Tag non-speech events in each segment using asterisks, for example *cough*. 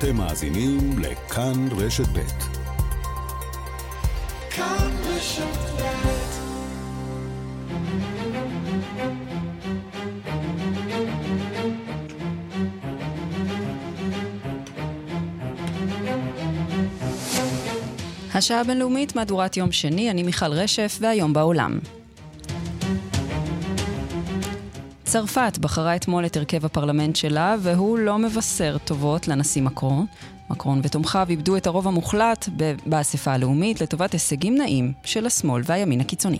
אתם מאזינים לכאן רשת ב'. כאן רשת ב'. השעה הבינלאומית, מהדורת יום שני, אני מיכל רשף, והיום בעולם. צרפת בחרה אתמול את הרכב הפרלמנט שלה, והוא לא מבשר טובות לנשיא מקרון. מקרון ותומכיו איבדו את הרוב המוחלט באספה הלאומית לטובת הישגים נעים של השמאל והימין הקיצוני.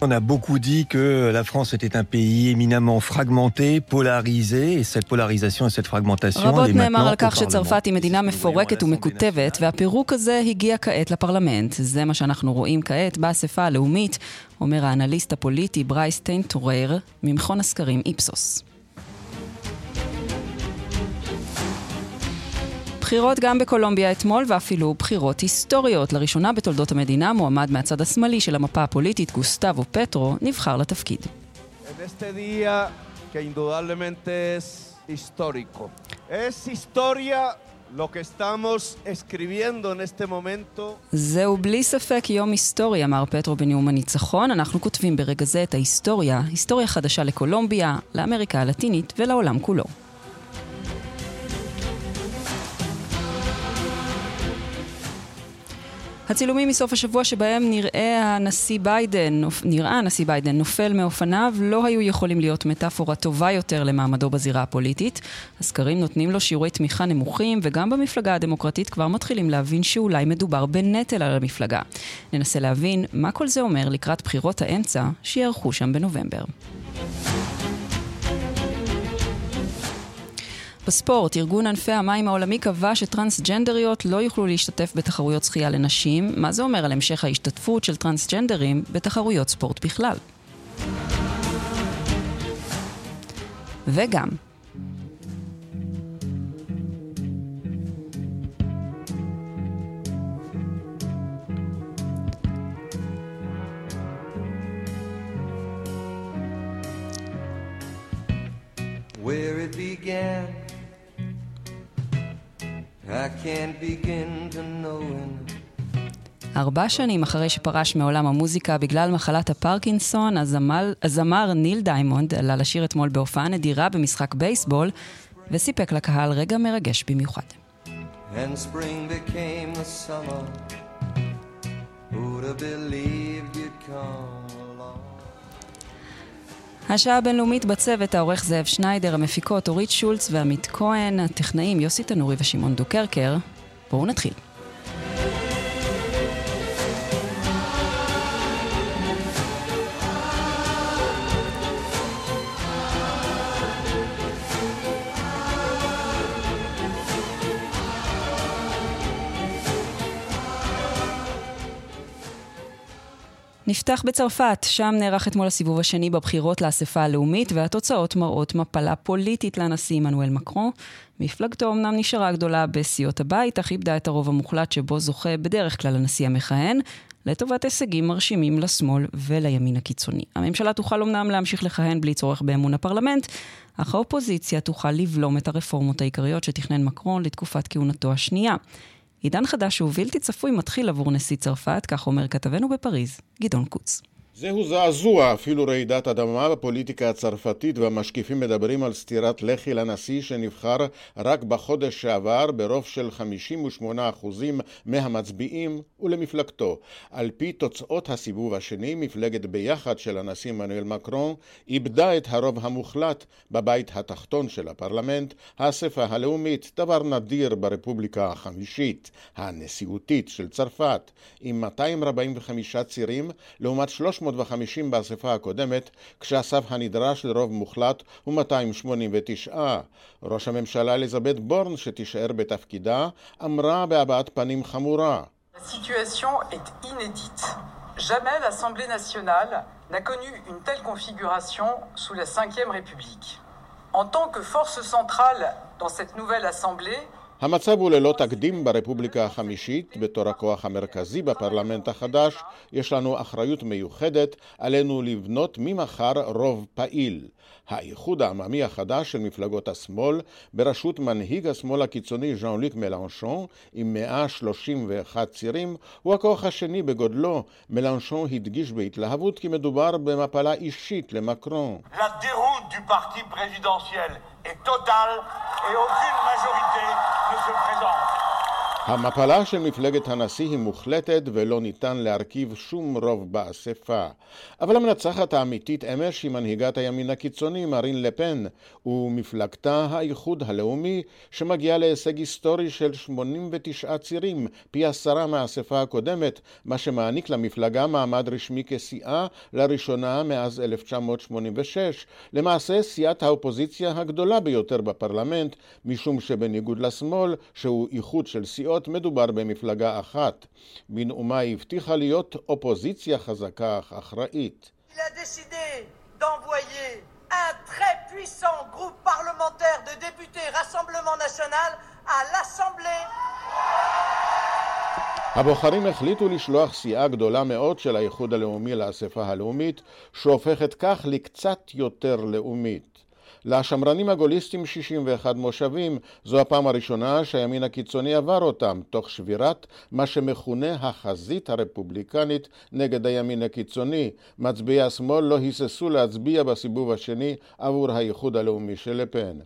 On a beaucoup dit que la France était un pays éminemment fragmenté, polarisé, et cette polarisation et cette fragmentation... רבות נאמר על כך שצרפת היא מדינה מפורקת ומקוטבת, והפירוק הזה הגיע כעת לפרלמנט. זה מה שאנחנו רואים כעת באספה הלאומית, אומר האנליסט הפוליטי ברייס טיינטורר, ממכון הסקרים איפסוס. בחירות גם בקולומביה אתמול, ואפילו בחירות היסטוריות. לראשונה בתולדות המדינה, מועמד מהצד השמאלי של המפה הפוליטית, גוסטבו פטרו, נבחר לתפקיד. זהו בלי ספק יום היסטורי, אמר פטרו בנאום הניצחון. אנחנו כותבים ברגע זה את ההיסטוריה, היסטוריה חדשה לקולומביה, לאמריקה הלטינית ולעולם כולו. הצילומים מסוף השבוע שבהם נראה הנשיא ביידן, נראה הנשיא ביידן נופל מאופניו, לא היו יכולים להיות מטאפורה טובה יותר למעמדו בזירה הפוליטית. הסקרים נותנים לו שיעורי תמיכה נמוכים, וגם במפלגה הדמוקרטית כבר מתחילים להבין שאולי מדובר בנטל על המפלגה. ננסה להבין מה כל זה אומר לקראת בחירות האמצע שיערכו שם בנובמבר. בספורט, ארגון ענפי המים העולמי קבע שטרנסג'נדריות לא יוכלו להשתתף בתחרויות שחייה לנשים. מה זה אומר על המשך ההשתתפות של טרנסג'נדרים בתחרויות ספורט בכלל? וגם, where it began ארבע שנים אחרי שפרש מעולם המוזיקה בגלל מחלת הפרקינסון, הזמר, הזמר ניל דיימונד עלה לשיר אתמול בהופעה נדירה במשחק בייסבול, וסיפק לקהל רגע מרגש במיוחד. And spring became the summer, who'd have believed you'd come השעה הבינלאומית בצוות, העורך זאב שניידר, המפיקות אורית שולץ ועמית כהן, הטכנאים יוסי תנורי ושמעון דוקרקר. בואו נתחיל. נפתח בצרפת, שם נערך אתמול הסיבוב השני בבחירות לאספה הלאומית, והתוצאות מראות מפלה פוליטית לנשיא עמנואל מקרון. מפלגתו אמנם נשארה גדולה בסיעות הבית, אך איבדה את הרוב המוחלט שבו זוכה בדרך כלל הנשיא המכהן, לטובת הישגים מרשימים לשמאל ולימין הקיצוני. הממשלה תוכל אמנם להמשיך לכהן בלי צורך באמון הפרלמנט, אך האופוזיציה תוכל לבלום את הרפורמות העיקריות שתכנן מקרון לתקופת כהונתו השנייה. עידן חדש ובלתי צפוי מתחיל עבור נשיא צרפת, כך אומר כתבנו בפריז, גדעון קוץ. זהו זעזוע, אפילו רעידת אדמה בפוליטיקה הצרפתית והמשקיפים מדברים על סטירת לחי לנשיא שנבחר רק בחודש שעבר ברוב של 58% מהמצביעים ולמפלגתו. על פי תוצאות הסיבוב השני, מפלגת ביחד של הנשיא מנואל מקרון איבדה את הרוב המוחלט בבית התחתון של הפרלמנט, האספה הלאומית, דבר נדיר ברפובליקה החמישית, הנשיאותית של צרפת, עם 245 צירים לעומת 300 350 באספה הקודמת, כשהסף הנדרש לרוב מוחלט הוא 289. ראש הממשלה אליזבת בורן, שתישאר בתפקידה, אמרה בהבעת פנים חמורה. Jamais l'Assemblée nationale n'a connu une telle configuration sous la Ve République. En tant que force centrale dans cette nouvelle Assemblée, המצב הוא ללא תקדים ברפובליקה החמישית, בתור הכוח המרכזי בפרלמנט החדש, יש לנו אחריות מיוחדת, עלינו לבנות ממחר רוב פעיל. האיחוד העממי החדש של מפלגות השמאל, בראשות מנהיג השמאל הקיצוני ז'אן לוק מלנשון, עם 131 צירים, הוא הכוח השני בגודלו. מלנשון הדגיש בהתלהבות כי מדובר במפלה אישית למקרון. Est totale et aucune majorité ne se présente. המפלה של מפלגת הנשיא היא מוחלטת ולא ניתן להרכיב שום רוב באספה. אבל המנצחת האמיתית אמש היא מנהיגת הימין הקיצוני מרין לפן ומפלגתה האיחוד הלאומי שמגיעה להישג היסטורי של 89 צירים, פי עשרה מהאספה הקודמת, מה שמעניק למפלגה מעמד רשמי כסיעה לראשונה מאז 1986. למעשה סיעת האופוזיציה הגדולה ביותר בפרלמנט, משום שבניגוד לשמאל, שהוא איחוד של סיעות להיות מדובר במפלגה אחת. בנאומה הבטיחה להיות אופוזיציה חזקה אך אחראית. הבוחרים החליטו לשלוח סיעה גדולה מאוד של האיחוד הלאומי לאספה הלאומית, שהופכת כך לקצת יותר לאומית. לשמרנים הגוליסטים 61 מושבים, זו הפעם הראשונה שהימין הקיצוני עבר אותם, תוך שבירת מה שמכונה החזית הרפובליקנית נגד הימין הקיצוני. מצביעי השמאל לא היססו להצביע בסיבוב השני עבור האיחוד הלאומי של לפן.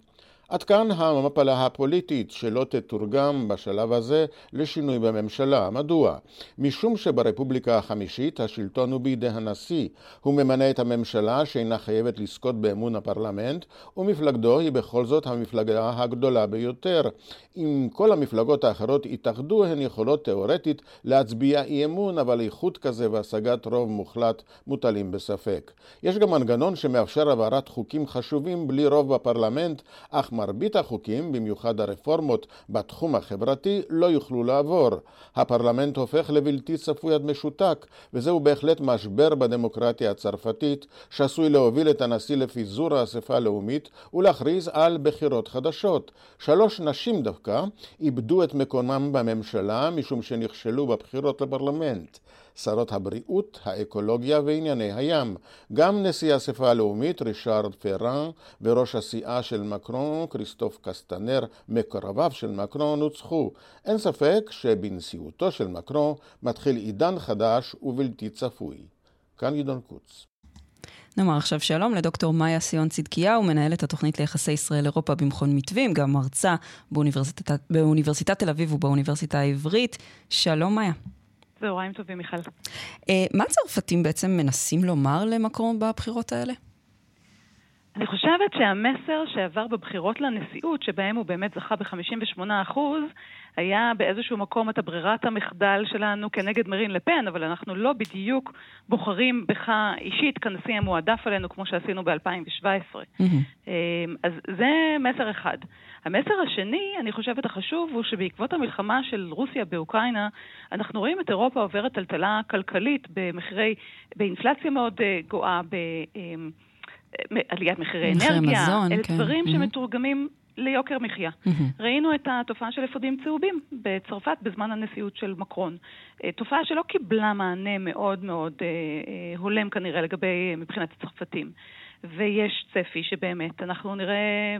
עד כאן המפלה הפוליטית שלא תתורגם בשלב הזה לשינוי בממשלה. מדוע? משום שברפובליקה החמישית השלטון הוא בידי הנשיא. הוא ממנה את הממשלה שאינה חייבת לזכות באמון הפרלמנט, ומפלגתו היא בכל זאת המפלגה הגדולה ביותר. אם כל המפלגות האחרות יתאחדו, הן יכולות תאורטית להצביע אי אמון, אבל איחוד כזה והשגת רוב מוחלט מוטלים בספק. יש גם מנגנון שמאפשר העברת חוקים חשובים בלי רוב בפרלמנט, אך מרבית החוקים, במיוחד הרפורמות בתחום החברתי, לא יוכלו לעבור. הפרלמנט הופך לבלתי צפוי עד משותק, וזהו בהחלט משבר בדמוקרטיה הצרפתית, שעשוי להוביל את הנשיא לפיזור האספה הלאומית ולהכריז על בחירות חדשות. שלוש נשים דווקא איבדו את מקומם בממשלה משום שנכשלו בבחירות לפרלמנט. שרות הבריאות, האקולוגיה וענייני הים. גם נשיא האספה הלאומית, רישארד פרן, וראש הסיעה של מקרון, כריסטוף קסטנר, מקורביו של מקרון, הוצחו. אין ספק שבנשיאותו של מקרון מתחיל עידן חדש ובלתי צפוי. כאן גדעון קוץ. נאמר עכשיו שלום לדוקטור מאיה סיון צדקיהו, מנהלת התוכנית ליחסי ישראל-אירופה במכון מתווים, גם מרצה באוניברסיטת, באוניברסיטת תל אביב ובאוניברסיטה העברית. שלום מאיה. צהריים טובים, מיכל. אה, מה הצרפתים בעצם מנסים לומר למקרון בבחירות האלה? אני חושבת שהמסר שעבר בבחירות לנשיאות, שבהם הוא באמת זכה ב-58 אחוז, היה באיזשהו מקום את הברירת המחדל שלנו כנגד מרין לפן, אבל אנחנו לא בדיוק בוחרים בך אישית כנשיא המועדף עלינו כמו שעשינו ב-2017. Mm-hmm. אמ, אז זה מסר אחד. המסר השני, אני חושבת החשוב, הוא שבעקבות המלחמה של רוסיה באוקראינה, אנחנו רואים את אירופה עוברת טלטלה כלכלית במחירי, באינפלציה מאוד אה, גואה, בעליית אמ, מחירי אנרגיה. מזון, אלה כן. דברים mm-hmm. שמתורגמים ליוקר מחיה. Mm-hmm. ראינו את התופעה של אפודים צהובים בצרפת בזמן הנשיאות של מקרון. אה, תופעה שלא קיבלה מענה מאוד מאוד אה, אה, הולם כנראה לגבי, מבחינת הצרפתים. ויש צפי שבאמת אנחנו נראה,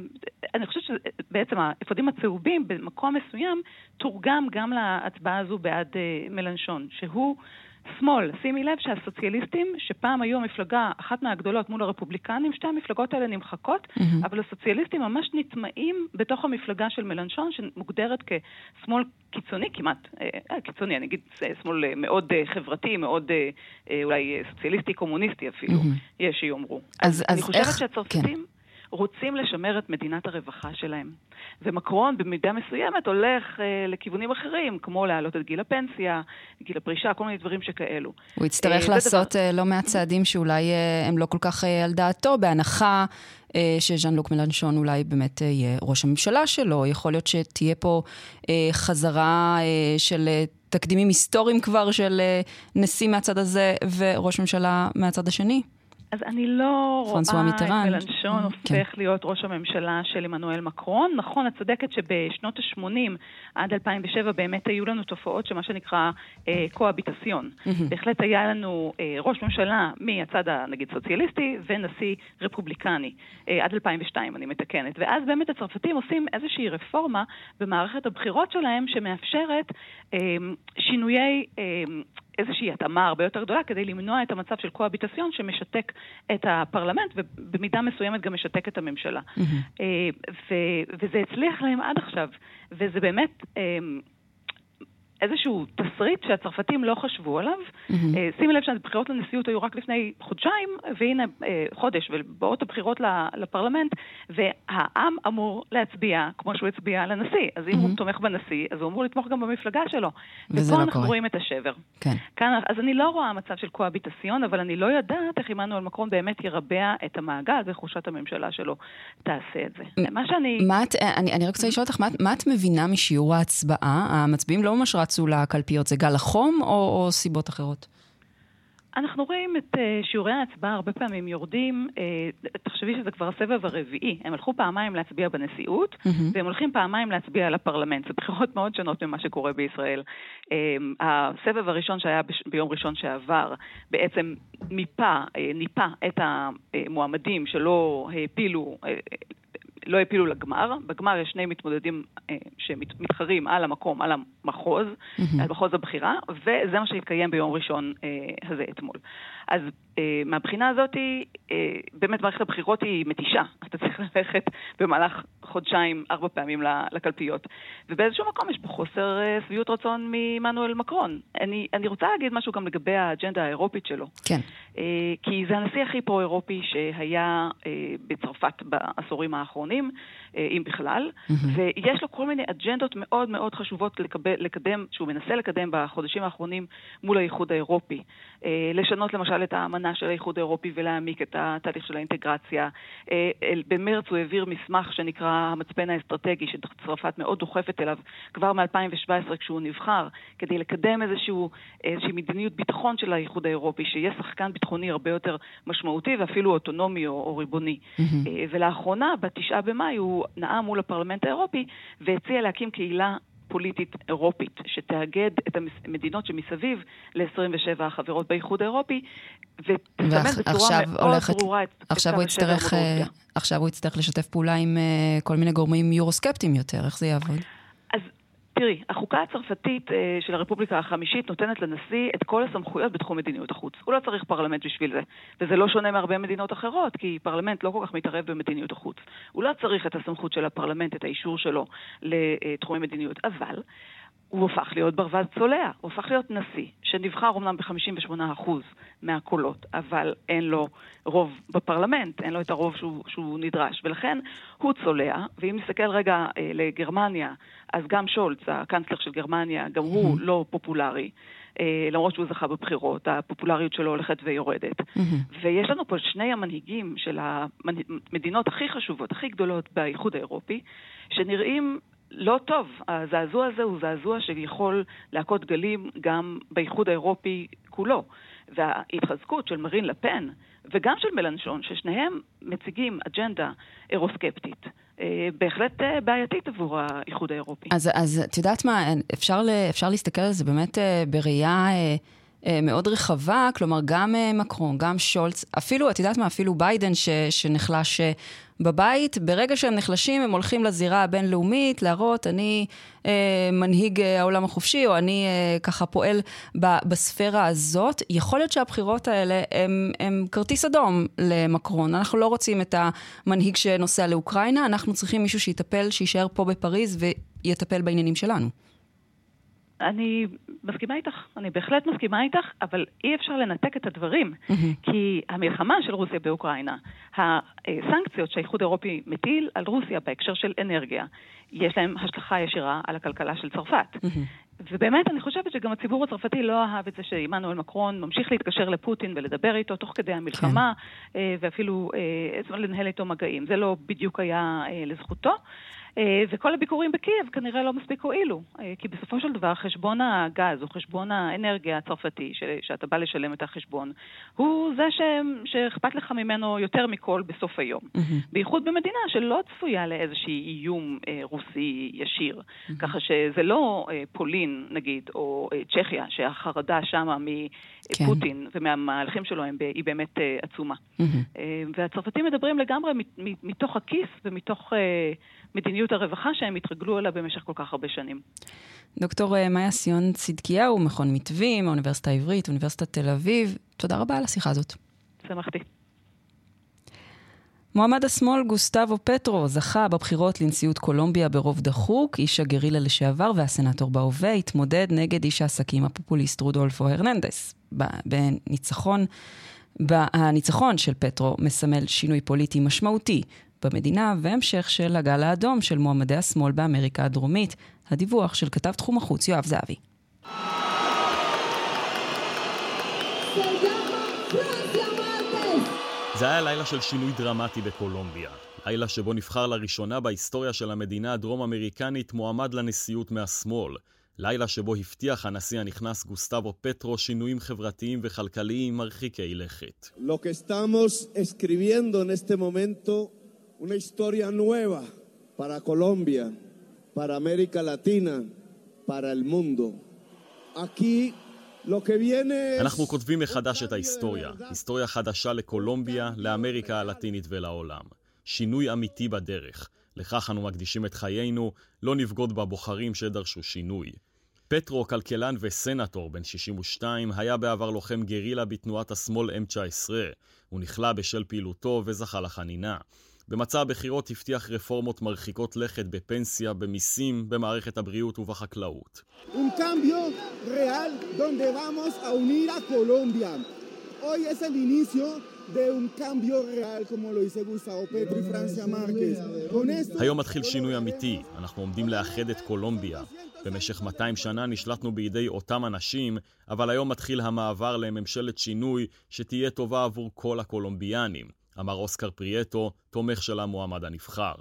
אני חושבת שבעצם האפודים הצהובים במקום מסוים תורגם גם להצבעה הזו בעד מלנשון, שהוא שמאל, שימי לב שהסוציאליסטים, שפעם היו המפלגה, אחת מהגדולות מול הרפובליקנים, שתי המפלגות האלה נמחקות, mm-hmm. אבל הסוציאליסטים ממש נטמעים בתוך המפלגה של מלנשון, שמוגדרת כשמאל קיצוני כמעט, אה, אה קיצוני, אני אגיד אה, שמאל אה, מאוד אה, חברתי, מאוד אה, אה, אולי סוציאליסטי קומוניסטי אפילו, mm-hmm. יש שיאמרו. אז, אז, אז אני חושבת איך... שהצרפתים... כן. רוצים לשמר את מדינת הרווחה שלהם. ומקרון במידה מסוימת הולך אה, לכיוונים אחרים, כמו להעלות את גיל הפנסיה, גיל הפרישה, כל מיני דברים שכאלו. הוא יצטרך אה, לעשות דבר... אה, לא מעט צעדים שאולי אה, הם לא כל כך אה, על דעתו, בהנחה אה, שז'אן לוק מלנשון אולי באמת אה, יהיה ראש הממשלה שלו. יכול להיות שתהיה פה אה, חזרה אה, של... אה, תקדימים היסטוריים כבר של נשיא מהצד הזה וראש ממשלה מהצד השני? אז אני לא רואה את מלנשון כן. הופך כן. להיות ראש הממשלה של עמנואל מקרון. נכון, את צודקת שבשנות ה-80 עד 2007 באמת היו לנו תופעות שמה שנקרא אה, קואביטציון. בהחלט היה לנו אה, ראש ממשלה מהצד הנגיד סוציאליסטי ונשיא רפובליקני. אה, עד 2002, אני מתקנת. ואז באמת הצרפתים עושים איזושהי רפורמה במערכת הבחירות שלהם שמאפשרת אה, שינויי... אה, איזושהי התאמה הרבה יותר גדולה כדי למנוע את המצב של קואביטציון שמשתק את הפרלמנט ובמידה מסוימת גם משתק את הממשלה. Mm-hmm. וזה הצליח להם עד עכשיו, וזה באמת... אה, איזשהו תסריט שהצרפתים לא חשבו עליו. Mm-hmm. שימי לב שהבחירות לנשיאות היו רק לפני חודשיים, והנה אה, חודש, ובאות הבחירות לפרלמנט, והעם אמור להצביע כמו שהוא הצביע לנשיא. אז אם mm-hmm. הוא תומך בנשיא, אז הוא אמור לתמוך גם במפלגה שלו. ופה לא אנחנו קורה. רואים את השבר. כן. כאן, אז אני לא רואה מצב של קואביטציון, אבל אני לא יודעת איך עמנואל מקרון באמת ירבע את המעגל וחושת הממשלה שלו תעשה את זה. מה שאני... מה את, אני, אני רק רוצה לשאול אותך, מה, מה את מבינה משיעור ההצבעה? המצביעים לא ממש רצו לקלפיות? זה גל החום או, או סיבות אחרות? אנחנו רואים את uh, שיעורי ההצבעה הרבה פעמים יורדים, uh, תחשבי שזה כבר הסבב הרביעי. הם הלכו פעמיים להצביע בנשיאות, mm-hmm. והם הולכים פעמיים להצביע על הפרלמנט. זה בחירות מאוד שונות ממה שקורה בישראל. Uh, הסבב הראשון שהיה. ביום ראשון שעבר, בעצם מיפה, ניפה את המועמדים שלא העפילו, לא העפילו לגמר. בגמר יש שני מתמודדים אה, שמתחרים על המקום, על המחוז, mm-hmm. על מחוז הבחירה, וזה מה שהתקיים ביום ראשון אה, הזה אתמול. אז אה, מהבחינה הזאת, אה, באמת מערכת הבחירות היא מתישה. *laughs* אתה צריך ללכת במהלך חודשיים, ארבע פעמים לקלפיות. ובאיזשהו מקום יש פה חוסר אה, שביעות רצון מעמנואל מקרון. אני, אני רוצה להגיד משהו גם לגבי האג'נדה האירופית שלו. כן. אה, כי זה הנשיא הכי פרו-אירופי שהיה אה, בצרפת בעשורים האחרונים, אה, אם בכלל, mm-hmm. ויש לו כל מיני אג'נדות מאוד מאוד חשובות לקבל, לקדם, שהוא מנסה לקדם בחודשים האחרונים מול האיחוד האירופי. אה, לשנות למשל את האמנה של האיחוד האירופי ולהעמיק את התהליך של האינטגרציה. אה, במרץ הוא העביר מסמך שנקרא המצפן האסטרטגי, שצרפת מאוד דוחפת אליו כבר מ-2017 כשהוא נבחר, כדי לקדם איזשהו, איזושהי מדיניות ביטחון של האיחוד האירופי, שיהיה שחקן ביטחוני הרבה יותר משמעותי ואפילו אוטונומי או, או ריבוני. Mm-hmm. ולאחרונה, בתשעה במאי, הוא נאם מול הפרלמנט האירופי והציע להקים קהילה פוליטית אירופית, שתאגד את המדינות שמסביב ל-27 החברות באיחוד האירופי, ותסמן בצורה מאוד הולכת, ברורה את, עכשיו את יצטרך, אה, עכשיו הוא יצטרך לשתף פעולה עם uh, כל מיני גורמים יורוסקפטיים יותר, איך זה יעבוד? תראי, החוקה הצרפתית אה, של הרפובליקה החמישית נותנת לנשיא את כל הסמכויות בתחום מדיניות החוץ. הוא לא צריך פרלמנט בשביל זה. וזה לא שונה מהרבה מדינות אחרות, כי פרלמנט לא כל כך מתערב במדיניות החוץ. הוא לא צריך את הסמכות של הפרלמנט, את האישור שלו לתחומי מדיניות. אבל הוא הופך להיות ברווז צולע, הוא הופך להיות נשיא, שנבחר אומנם ב-58% מהקולות, אבל אין לו רוב בפרלמנט, אין לו את הרוב שהוא, שהוא נדרש, ולכן הוא צולע, ואם נסתכל רגע אה, לגרמניה, אז גם שולץ, הקנצלר של גרמניה, גם הוא mm-hmm. לא פופולרי. אה, למרות שהוא זכה בבחירות, הפופולריות שלו הולכת ויורדת. Mm-hmm. ויש לנו פה שני המנהיגים של המדינות הכי חשובות, הכי גדולות באיחוד האירופי, שנראים לא טוב. הזעזוע הזה הוא זעזוע שיכול להכות גלים גם באיחוד האירופי כולו. וההתחזקות של מרין לפן וגם של מלנשון, ששניהם מציגים אג'נדה אירוסקפטית, אה, בהחלט אה, בעייתית עבור האיחוד האירופי. אז, את יודעת מה, אפשר, אפשר להסתכל על זה באמת אה, בראייה... מאוד רחבה, כלומר גם מקרון, גם שולץ, אפילו, את יודעת מה, אפילו ביידן ש, שנחלש בבית, ברגע שהם נחלשים, הם הולכים לזירה הבינלאומית להראות, אני אה, מנהיג אה, העולם החופשי, או אני אה, ככה פועל ב, בספירה הזאת. יכול להיות שהבחירות האלה הם, הם כרטיס אדום למקרון. אנחנו לא רוצים את המנהיג שנוסע לאוקראינה, אנחנו צריכים מישהו שיטפל, שיישאר פה בפריז ויטפל בעניינים שלנו. אני מסכימה איתך, אני בהחלט מסכימה איתך, אבל אי אפשר לנתק את הדברים. Mm-hmm. כי המלחמה של רוסיה באוקראינה, הסנקציות שהאיחוד האירופי מטיל על רוסיה בהקשר של אנרגיה, יש להם השלכה ישירה על הכלכלה של צרפת. Mm-hmm. ובאמת, אני חושבת שגם הציבור הצרפתי לא אהב את זה שעמנואל מקרון ממשיך להתקשר לפוטין ולדבר איתו תוך כדי המלחמה, כן. אה, ואפילו אה, לנהל איתו מגעים. זה לא בדיוק היה אה, לזכותו. אה, וכל הביקורים בקייב כנראה לא מספיק הועילו, אה, כי בסופו של דבר חשבון הגז או חשבון האנרגיה הצרפתי, שאתה בא לשלם את החשבון, הוא זה ש... שאכפת לך ממנו יותר מכל בסוף היום. Mm-hmm. בייחוד במדינה שלא צפויה לאיזשהי איום אה, רוסי ישיר. Mm-hmm. ככה שזה לא אה, פולין, נגיד, או אה, צ'כיה, שהחרדה שמה מפוטין כן. ומהמהלכים שלו הם, היא באמת אה, עצומה. Mm-hmm. אה, והצרפתים מדברים לגמרי מתוך הכיס ומתוך... אה, מדיניות הרווחה שהם התרגלו אליה במשך כל כך הרבה שנים. דוקטור אה, מאיה סיון צדקיהו, מכון מתווים, האוניברסיטה העברית, אוניברסיטת תל אביב, תודה רבה על השיחה הזאת. שמחתי. מועמד השמאל גוסטבו פטרו זכה בבחירות לנשיאות קולומביה ברוב דחוק, איש הגרילה לשעבר והסנאטור בהווה התמודד נגד איש העסקים הפופוליסט רודולפו הרננדס. בניצחון, הניצחון של פטרו מסמל שינוי פוליטי משמעותי במדינה והמשך של הגל האדום של מועמדי השמאל באמריקה הדרומית. הדיווח של כתב תחום החוץ יואב זהבי. זה היה לילה של שינוי דרמטי בקולומביה. לילה שבו נבחר לראשונה בהיסטוריה של המדינה הדרום-אמריקנית מועמד לנשיאות מהשמאל. לילה שבו הבטיח הנשיא הנכנס גוסטבו פטרו שינויים חברתיים וכלכליים מרחיקי לכת. Una historia nueva para Colombia, para América Latina, para el mundo. Aquí אנחנו כותבים מחדש את ההיסטוריה, היסטוריה חדשה לקולומביה, לאמריקה הלטינית ולעולם. שינוי אמיתי בדרך. לכך אנו מקדישים את חיינו, לא נבגוד בבוחרים שדרשו שינוי. פטרו, כלכלן וסנטור בן 62, היה בעבר לוחם גרילה בתנועת השמאל M19. הוא נכלא בשל פעילותו וזכה לחנינה. במצע הבחירות הבטיח רפורמות מרחיקות לכת בפנסיה, במיסים, במערכת הבריאות ובחקלאות. היום מתחיל שינוי אמיתי, אנחנו עומדים לאחד את קולומביה. במשך 200 שנה נשלטנו בידי אותם אנשים, אבל היום מתחיל המעבר לממשלת שינוי שתהיה טובה עבור כל הקולומביאנים. אמר אוסקר פריאטו, תומך של המועמד הנבחר.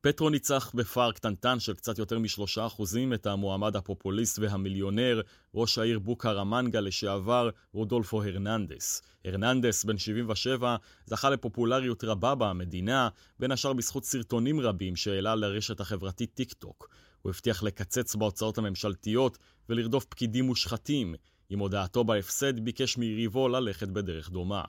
פטרו ניצח בפער קטנטן של קצת יותר משלושה אחוזים את המועמד הפופוליסט והמיליונר, ראש העיר בוקרמנגה לשעבר, רודולפו הרננדס. הרננדס, בן 77, זכה לפופולריות רבה במדינה, בין השאר בזכות סרטונים רבים שהעלה לרשת החברתית טיק טוק. הוא הבטיח לקצץ בהוצאות הממשלתיות ולרדוף פקידים מושחתים. עם הודעתו בהפסד ביקש מיריבו ללכת בדרך דומה.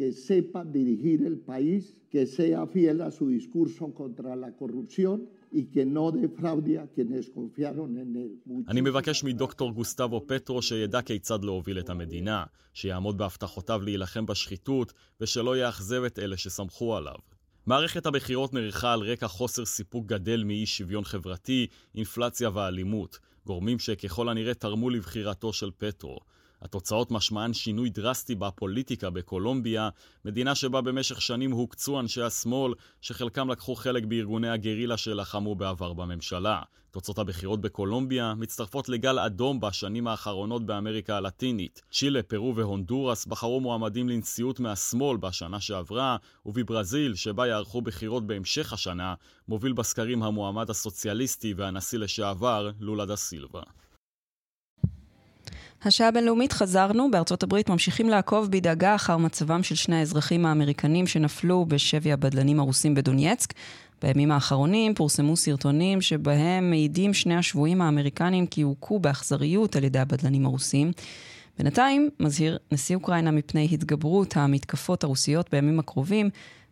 que sepa dirigir el país, que sea fiel a su discurso contra la corrupción y que no defraude a quienes confiaron en él. אני מבקש מדוקטור גוסטבו פטרו שידע כיצד להוביל את המדינה, שיעמוד בהבטחותיו להילחם בשחיתות ושלא יאכזב את אלה שסמכו עליו. מערכת הבחירות נערכה על רקע חוסר סיפוק גדל מאי שוויון חברתי, אינפלציה ואלימות. גורמים שככל הנראה תרמו לבחירתו של פטרו. התוצאות משמען שינוי דרסטי בפוליטיקה בקולומביה, מדינה שבה במשך שנים הוקצו אנשי השמאל, שחלקם לקחו חלק בארגוני הגרילה שלחמו בעבר בממשלה. תוצאות הבחירות בקולומביה מצטרפות לגל אדום בשנים האחרונות באמריקה הלטינית. צ'ילה, פרו והונדורס בחרו מועמדים לנשיאות מהשמאל בשנה שעברה, ובברזיל, שבה יערכו בחירות בהמשך השנה, מוביל בסקרים המועמד הסוציאליסטי והנשיא לשעבר, לולה דה סילבה. השעה הבינלאומית חזרנו, בארצות הברית ממשיכים לעקוב בדאגה אחר מצבם של שני האזרחים האמריקנים שנפלו בשבי הבדלנים הרוסים בדונייצק. בימים האחרונים פורסמו סרטונים שבהם מעידים שני השבויים האמריקנים כי הוכו באכזריות על ידי הבדלנים הרוסים. בינתיים מזהיר נשיא אוקראינה מפני התגברות המתקפות הרוסיות בימים הקרובים,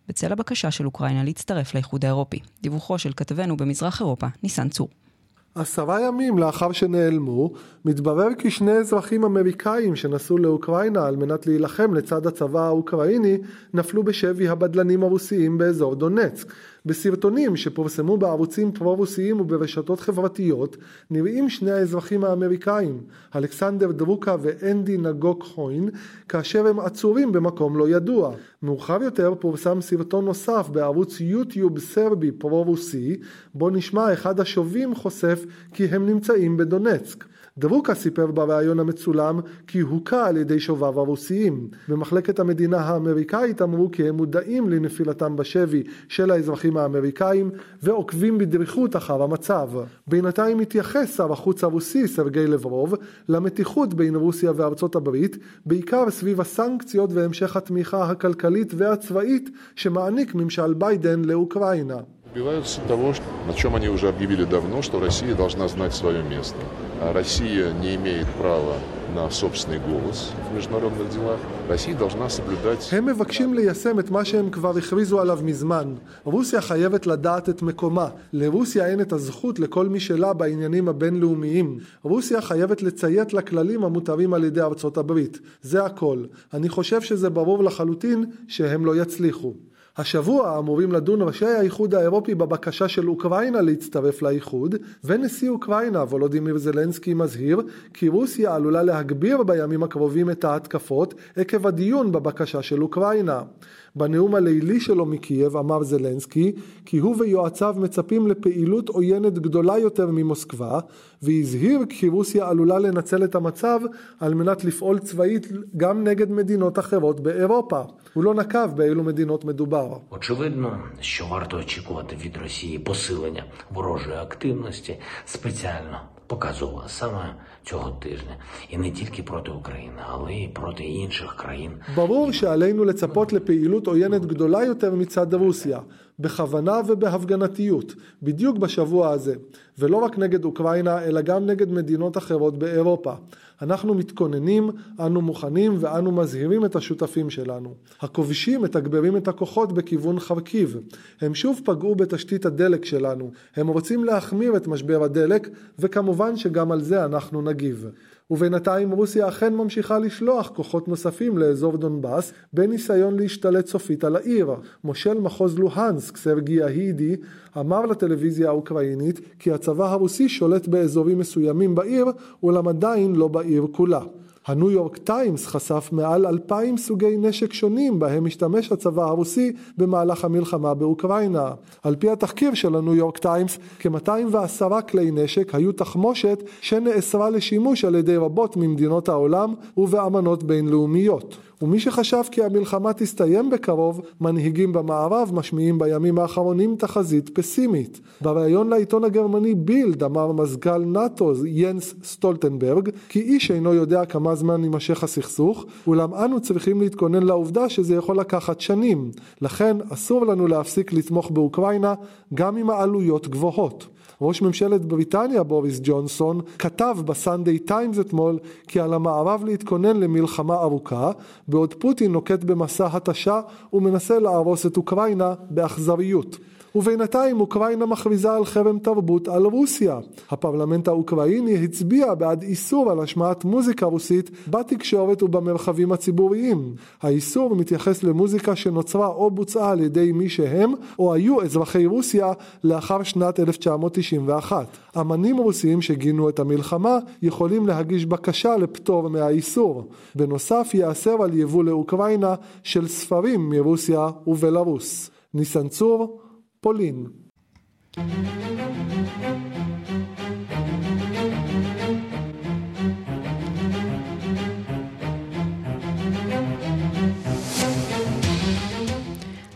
בצל הבקשה של אוקראינה להצטרף לאיחוד האירופי. דיווחו של כתבנו במזרח אירופה, ניסן צור. עשרה ימים לאחר שנעלמו, מתברר כי שני אזרחים אמריקאים שנסעו לאוקראינה על מנת להילחם לצד הצבא האוקראיני, נפלו בשבי הבדלנים הרוסיים באזור דונצק. בסרטונים שפורסמו בערוצים פרו-רוסיים וברשתות חברתיות נראים שני האזרחים האמריקאים, אלכסנדר דרוקה ואנדי נגוק חוין, כאשר הם עצורים במקום לא ידוע. מאוחר יותר פורסם סרטון נוסף בערוץ יוטיוב סרבי פרו-רוסי, בו נשמע אחד השובים חושף כי הם נמצאים בדונצק. דרוקה סיפר בריאיון המצולם כי הוכה על ידי שוביו הרוסיים. במחלקת המדינה האמריקאית אמרו כי הם מודעים לנפילתם בשבי של האזרחים האמריקאים ועוקבים בדריכות אחר המצב. בינתיים התייחס שר החוץ הרוסי סרגי לברוב למתיחות בין רוסיה וארצות הברית בעיקר סביב הסנקציות והמשך התמיכה הכלכלית והצבאית שמעניק ממשל ביידן לאוקראינה. Добиваются того, на чем они уже объявили давно, что Россия должна знать свое место. А Россия не имеет права на собственный голос в международных делах. Россия должна соблюдать... הם מבקשים ליישם את מה שהם כבר הכריזו עליו מזמן. רוסיה חייבת לדעת את מקומה. לרוסיה אין את הזכות לכל מי שלה בעניינים הבינלאומיים. רוסיה חייבת לציית לכללים המותרים על ידי ארצות הברית. זה הכל. אני חושב שזה ברור לחלוטין שהם לא יצליחו. השבוע אמורים לדון ראשי האיחוד האירופי בבקשה של אוקראינה להצטרף לאיחוד, ונשיא אוקראינה וולודימיר זלנסקי מזהיר כי רוסיה עלולה להגביר בימים הקרובים את ההתקפות עקב הדיון בבקשה של אוקראינה. בנאום הלילי שלו מקייב אמר זלנסקי כי הוא ויועציו מצפים לפעילות עוינת גדולה יותר ממוסקבה והזהיר כי רוסיה עלולה לנצל את המצב על מנת לפעול צבאית גם נגד מדינות אחרות באירופה. הוא לא נקב באילו מדינות מדובר. Очевидно, що варто очікувати від Росії посилення ворожої активності спеціально показово саме цього тижня, і не тільки проти України, але й проти інших країн. ברור שעלינו לצפות לפעילות עוינת גדולה יותר מצד רוסיה, בכוונה ובהפגנתיות, בדיוק בשבוע הזה, ולא רק נגד אוקראינה, אלא גם נגד מדינות אחרות באירופה. אנחנו מתכוננים, אנו מוכנים ואנו מזהירים את השותפים שלנו. הכובשים מתגברים את הכוחות בכיוון חרקיב. הם שוב פגעו בתשתית הדלק שלנו. הם רוצים להחמיר את משבר הדלק, וכמובן שגם על זה אנחנו נגיב. ובינתיים רוסיה אכן ממשיכה לשלוח כוחות נוספים לאזור דונבאס בניסיון להשתלט סופית על העיר. מושל מחוז לוהנסק, סרגי ההידי, אמר לטלוויזיה האוקראינית כי הצבא הרוסי שולט באזורים מסוימים בעיר, אולם עדיין לא בעיר כולה. הניו יורק טיימס חשף מעל אלפיים סוגי נשק שונים בהם השתמש הצבא הרוסי במהלך המלחמה באוקראינה. על פי התחקיר של הניו יורק טיימס, כ-210 כלי נשק היו תחמושת שנאסרה לשימוש על ידי רבות ממדינות העולם ובאמנות בינלאומיות. ומי שחשב כי המלחמה תסתיים בקרוב, מנהיגים במערב משמיעים בימים האחרונים תחזית פסימית. בריאיון לעיתון הגרמני בילד אמר מזכ"ל נאט"ו ינס סטולטנברג כי איש אינו יודע כמה זמן יימשך הסכסוך, אולם אנו צריכים להתכונן לעובדה שזה יכול לקחת שנים. לכן אסור לנו להפסיק לתמוך באוקראינה גם אם העלויות גבוהות. ראש ממשלת בריטניה בוריס ג'ונסון כתב בסנדיי טיימס אתמול כי על המערב להתכונן למלחמה ארוכה בעוד פוטין נוקט במסע התשה ומנסה להרוס את אוקראינה באכזריות. ובינתיים אוקראינה מכריזה על חרם תרבות על רוסיה. הפרלמנט האוקראיני הצביע בעד איסור על השמעת מוזיקה רוסית בתקשורת ובמרחבים הציבוריים. האיסור מתייחס למוזיקה שנוצרה או בוצעה על ידי מי שהם או היו אזרחי רוסיה לאחר שנת 1991. אמנים רוסיים שגינו את המלחמה יכולים להגיש בקשה לפטור מהאיסור. בנוסף ייאסר על יבוא לאוקראינה של ספרים מרוסיה ובלרוס. ניסן צור פולין.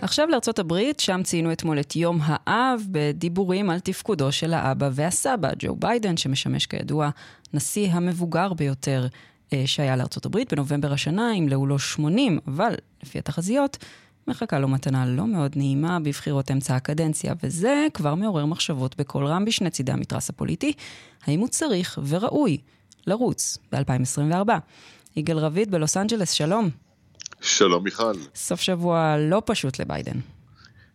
עכשיו לארצות הברית, שם ציינו אתמול את יום האב בדיבורים על תפקודו של האבא והסבא, ג'ו ביידן, שמשמש כידוע נשיא המבוגר ביותר אה, שהיה לארצות הברית בנובמבר השנה, ימלאו לו 80, אבל לפי התחזיות, מחכה לו מתנה לא מאוד נעימה בבחירות אמצע הקדנציה, וזה כבר מעורר מחשבות בקול רם בשני צידי המתרס הפוליטי, האם הוא צריך וראוי לרוץ ב-2024. יגאל רביד בלוס אנג'לס, שלום. שלום מיכל. סוף שבוע לא פשוט לביידן.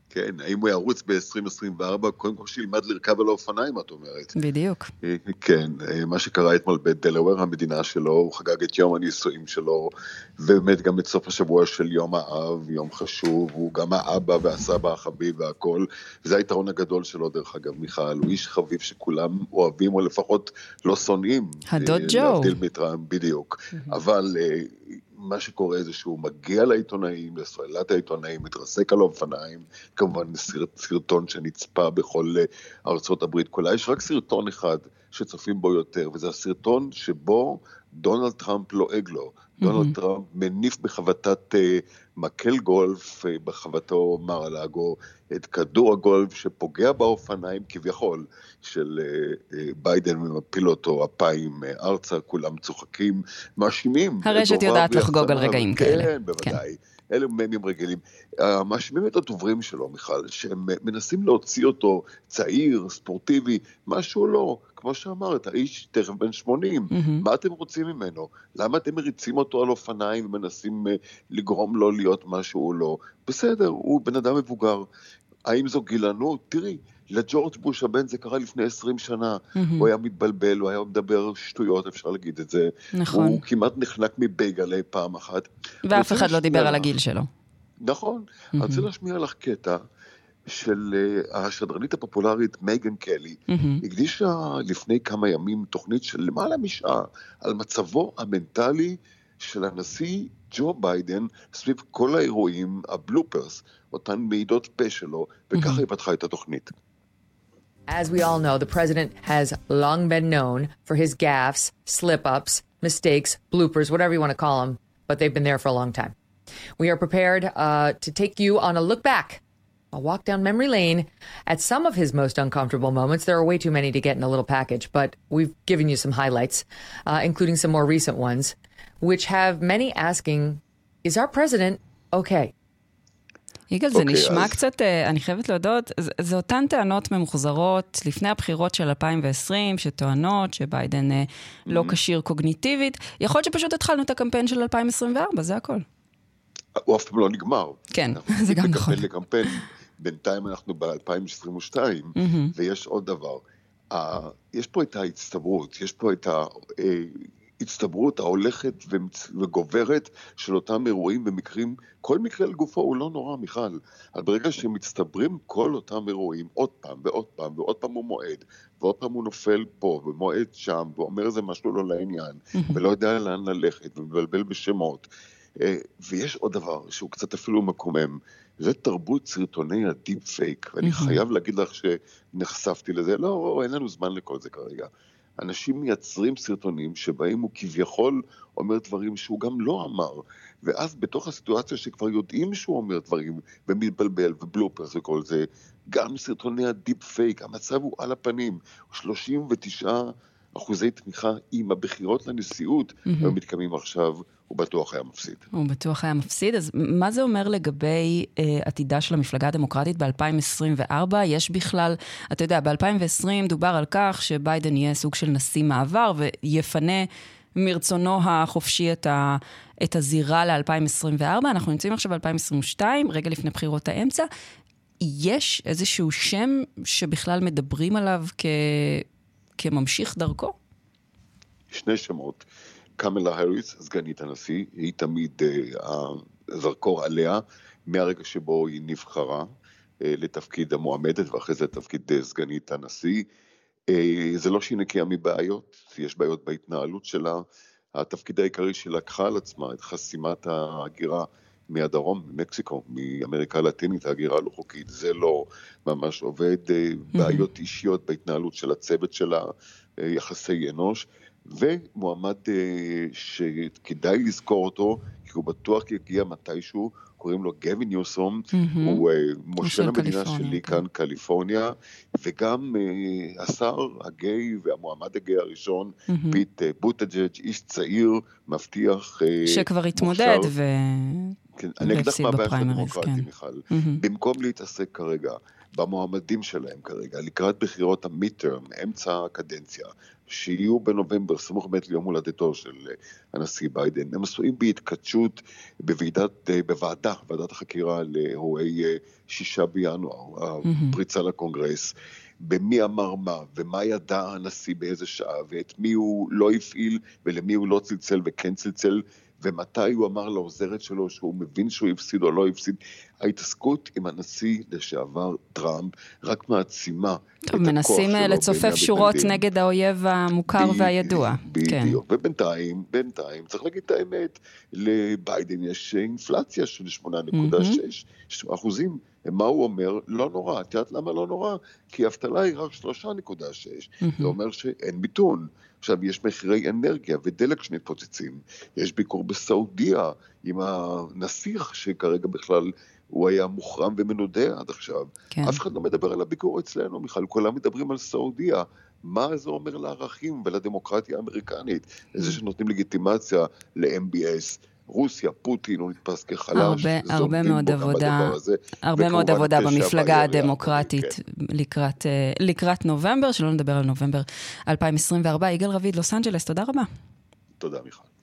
כן, האם הוא ירוץ ב-2024? קודם כל שילמד לרכב על האופניים, את אומרת. בדיוק. אה, כן, אה, מה שקרה אתמול בדלוור, המדינה שלו, הוא חגג את יום הנישואים שלו, ובאמת גם את סוף השבוע של יום האב, יום חשוב, הוא גם האבא והסבא החביב והכל, וזה היתרון הגדול שלו, דרך אגב, מיכל, הוא איש חביב שכולם אוהבים, או לפחות לא שונאים. הדוד ג'ו. להבדיל מטראמפ, בדיוק. אבל מה שקורה זה שהוא מגיע לעיתונאים, לסוללת העיתונאים, מתרסק על האופניים, כמובן סרטון שנצפה בכל ארצות הברית. כולה, יש רק סרטון אחד שצופים בו יותר, וזה הסרטון שבו דונלד טראמפ לועג לו. דונלד טראמפ מניף בחבטת uh, מקל גולף, uh, בחבטו מר הלאגו, את כדור הגולף שפוגע באופניים כביכול של uh, uh, ביידן ומפיל אותו אפיים uh, ארצה, כולם צוחקים, מאשימים. הרשת יודעת לחגוג על רגעים כאלה. כן, בוודאי. כן. אלה ממים רגילים. מאשימים את הדוברים שלו, מיכל, שהם מנסים להוציא אותו צעיר, ספורטיבי, משהו לא. כמו שאמרת, האיש תכף בן 80, mm-hmm. מה אתם רוצים ממנו? למה אתם מריצים אותו על אופניים ומנסים uh, לגרום לו להיות מה שהוא לא? בסדר, הוא בן אדם מבוגר. האם זו גילנות? תראי, לג'ורג' בוש הבן זה קרה לפני 20 שנה. Mm-hmm. הוא היה מתבלבל, הוא היה מדבר שטויות, אפשר להגיד את זה. נכון. הוא כמעט נחנק מבייגלה פעם אחת. ואף אחד לא דיבר על הגיל שלו. נכון. Mm-hmm. אני רוצה להשמיע לך קטע. של uh, השדרנית הפופולרית מייגן קלי, mm-hmm. הקדישה לפני כמה ימים תוכנית של למעלה משעה על מצבו המנטלי של הנשיא ג'ו ביידן סביב כל האירועים, הבלופרס, אותן מעידות פה שלו, וככה mm-hmm. היא פתחה את התוכנית. As we all know, the president has long been known for his gaffes, slip ups, mistakes, bloopers, whatever you want to call them, but they've been there for a long time. We are prepared uh, to take you on a look back, a walk down memory lane at some of his most uncomfortable moments. There are way too many to get in a little package, but we've given you some highlights, uh, including some more recent ones, which have many asking Is our president okay? יגאל, זה okay, נשמע אז... קצת, אני חייבת להודות, זה, זה אותן טענות ממוחזרות לפני הבחירות של 2020, שטוענות שביידן mm-hmm. לא כשיר קוגניטיבית. יכול להיות שפשוט התחלנו את הקמפיין של 2024, זה הכל. הוא אף פעם לא נגמר. כן, זה גם נכון. מקמפיין לקמפיין, בינתיים אנחנו ב-2022, mm-hmm. ויש עוד דבר. Uh, יש פה את ההצטברות, יש פה את ה... Uh, ההצטברות ההולכת וגוברת של אותם אירועים ומקרים, כל מקרה לגופו הוא לא נורא, מיכל. אבל ברגע שמצטברים כל אותם אירועים עוד פעם ועוד פעם ועוד פעם הוא מועד, ועוד פעם הוא נופל פה ומועד שם, ואומר איזה משהו לא לעניין, ולא יודע לאן ללכת, ומבלבל בשמות. אה, ויש עוד דבר שהוא קצת אפילו מקומם, זה תרבות סרטוני ה deep fake, ואני חייב להגיד לך שנחשפתי לזה, לא, אין לנו זמן לכל זה כרגע. אנשים מייצרים סרטונים שבהם הוא כביכול אומר דברים שהוא גם לא אמר, ואז בתוך הסיטואציה שכבר יודעים שהוא אומר דברים, ומתבלבל, ו bloopers וכל זה, גם סרטוני ה deep fake, המצב הוא על הפנים, 39 אחוזי תמיכה עם הבחירות לנשיאות, mm-hmm. היו מתקיימים עכשיו, הוא בטוח היה מפסיד. הוא בטוח היה מפסיד, אז מה זה אומר לגבי אה, עתידה של המפלגה הדמוקרטית ב-2024? יש בכלל, אתה יודע, ב-2020 דובר על כך שביידן יהיה סוג של נשיא מעבר ויפנה מרצונו החופשי את, ה, את הזירה ל-2024. אנחנו נמצאים עכשיו ב-2022, רגע לפני בחירות האמצע. יש איזשהו שם שבכלל מדברים עליו כ... כממשיך דרכו? שני שמות. קמלה האריס, סגנית הנשיא, היא תמיד uh, הזרקור עליה מהרגע שבו היא נבחרה uh, לתפקיד המועמדת ואחרי זה לתפקיד uh, סגנית הנשיא. Uh, זה לא שהיא נקייה מבעיות, יש בעיות בהתנהלות שלה. התפקיד העיקרי שלקחה על עצמה את חסימת ההגירה מהדרום, ממקסיקו, מאמריקה הלטינית, ההגירה הלא חוקית, זה לא ממש עובד, בעיות אישיות בהתנהלות של הצוות שלה, יחסי אנוש. ומועמד אה, שכדאי לזכור אותו, כי הוא בטוח יגיע מתישהו, קוראים לו גאווין ניוסום, mm-hmm. הוא אה, מושל המדינה שלי כן. כאן, קליפורניה, וגם uh, השר הגיי והמועמד הגיי הראשון, mm-hmm. פיט uh, בוטג'ג', איש צעיר, מבטיח... Uh, שכבר התמודד ו... כן, אני אגיד לך מה הבעיה של הדמוקרטים, כן. מיכל. Mm-hmm. במקום להתעסק כרגע במועמדים שלהם כרגע, לקראת בחירות המיטרם, אמצע הקדנציה, שיהיו בנובמבר, סמוך באמת ליום הולדתו של אה, הנשיא ביידן, הם עשויים בהתכתשות בוועידת, אה, בוועדה, ועדת החקירה לאירועי אה, שישה בינואר, הפריצה לקונגרס. במי אמר מה, ומה ידע הנשיא באיזה שעה, ואת מי הוא לא הפעיל, ולמי הוא לא צלצל וכן צלצל, ומתי הוא אמר לעוזרת שלו שהוא מבין שהוא הפסיד או לא הפסיד. ההתעסקות עם הנשיא לשעבר טראמפ רק מעצימה טוב, מנסים אה, לצופף שורות נגד האויב המוכר ב- והידוע. בדיוק, כן. ובינתיים, בינתיים, צריך להגיד את האמת, לביידן יש אינפלציה של 8.6 mm-hmm. אחוזים. מה הוא אומר? לא נורא. את יודעת למה לא נורא? כי האבטלה היא רק 3.6. Mm-hmm. זה אומר שאין מיתון. עכשיו, יש מחירי אנרגיה ודלק שמתפוצצים. יש ביקור בסעודיה עם הנסיך, שכרגע בכלל הוא היה מוחרם ומנודה עד עכשיו. כן. אף אחד לא מדבר על הביקור אצלנו, מיכל, כולם מדברים על סעודיה. מה זה אומר לערכים ולדמוקרטיה האמריקנית? איזה שנותנים לגיטימציה ל-MBS. רוסיה, פוטין, הוא נתפס כחלש. הרבה, הרבה מאוד עבודה, הרבה מאוד עבודה במפלגה הדמוקרטית כן. לקראת, אה, לקראת נובמבר, שלא נדבר על נובמבר 2024. יגאל רביד, לוס אנג'לס, תודה רבה. תודה, מיכל.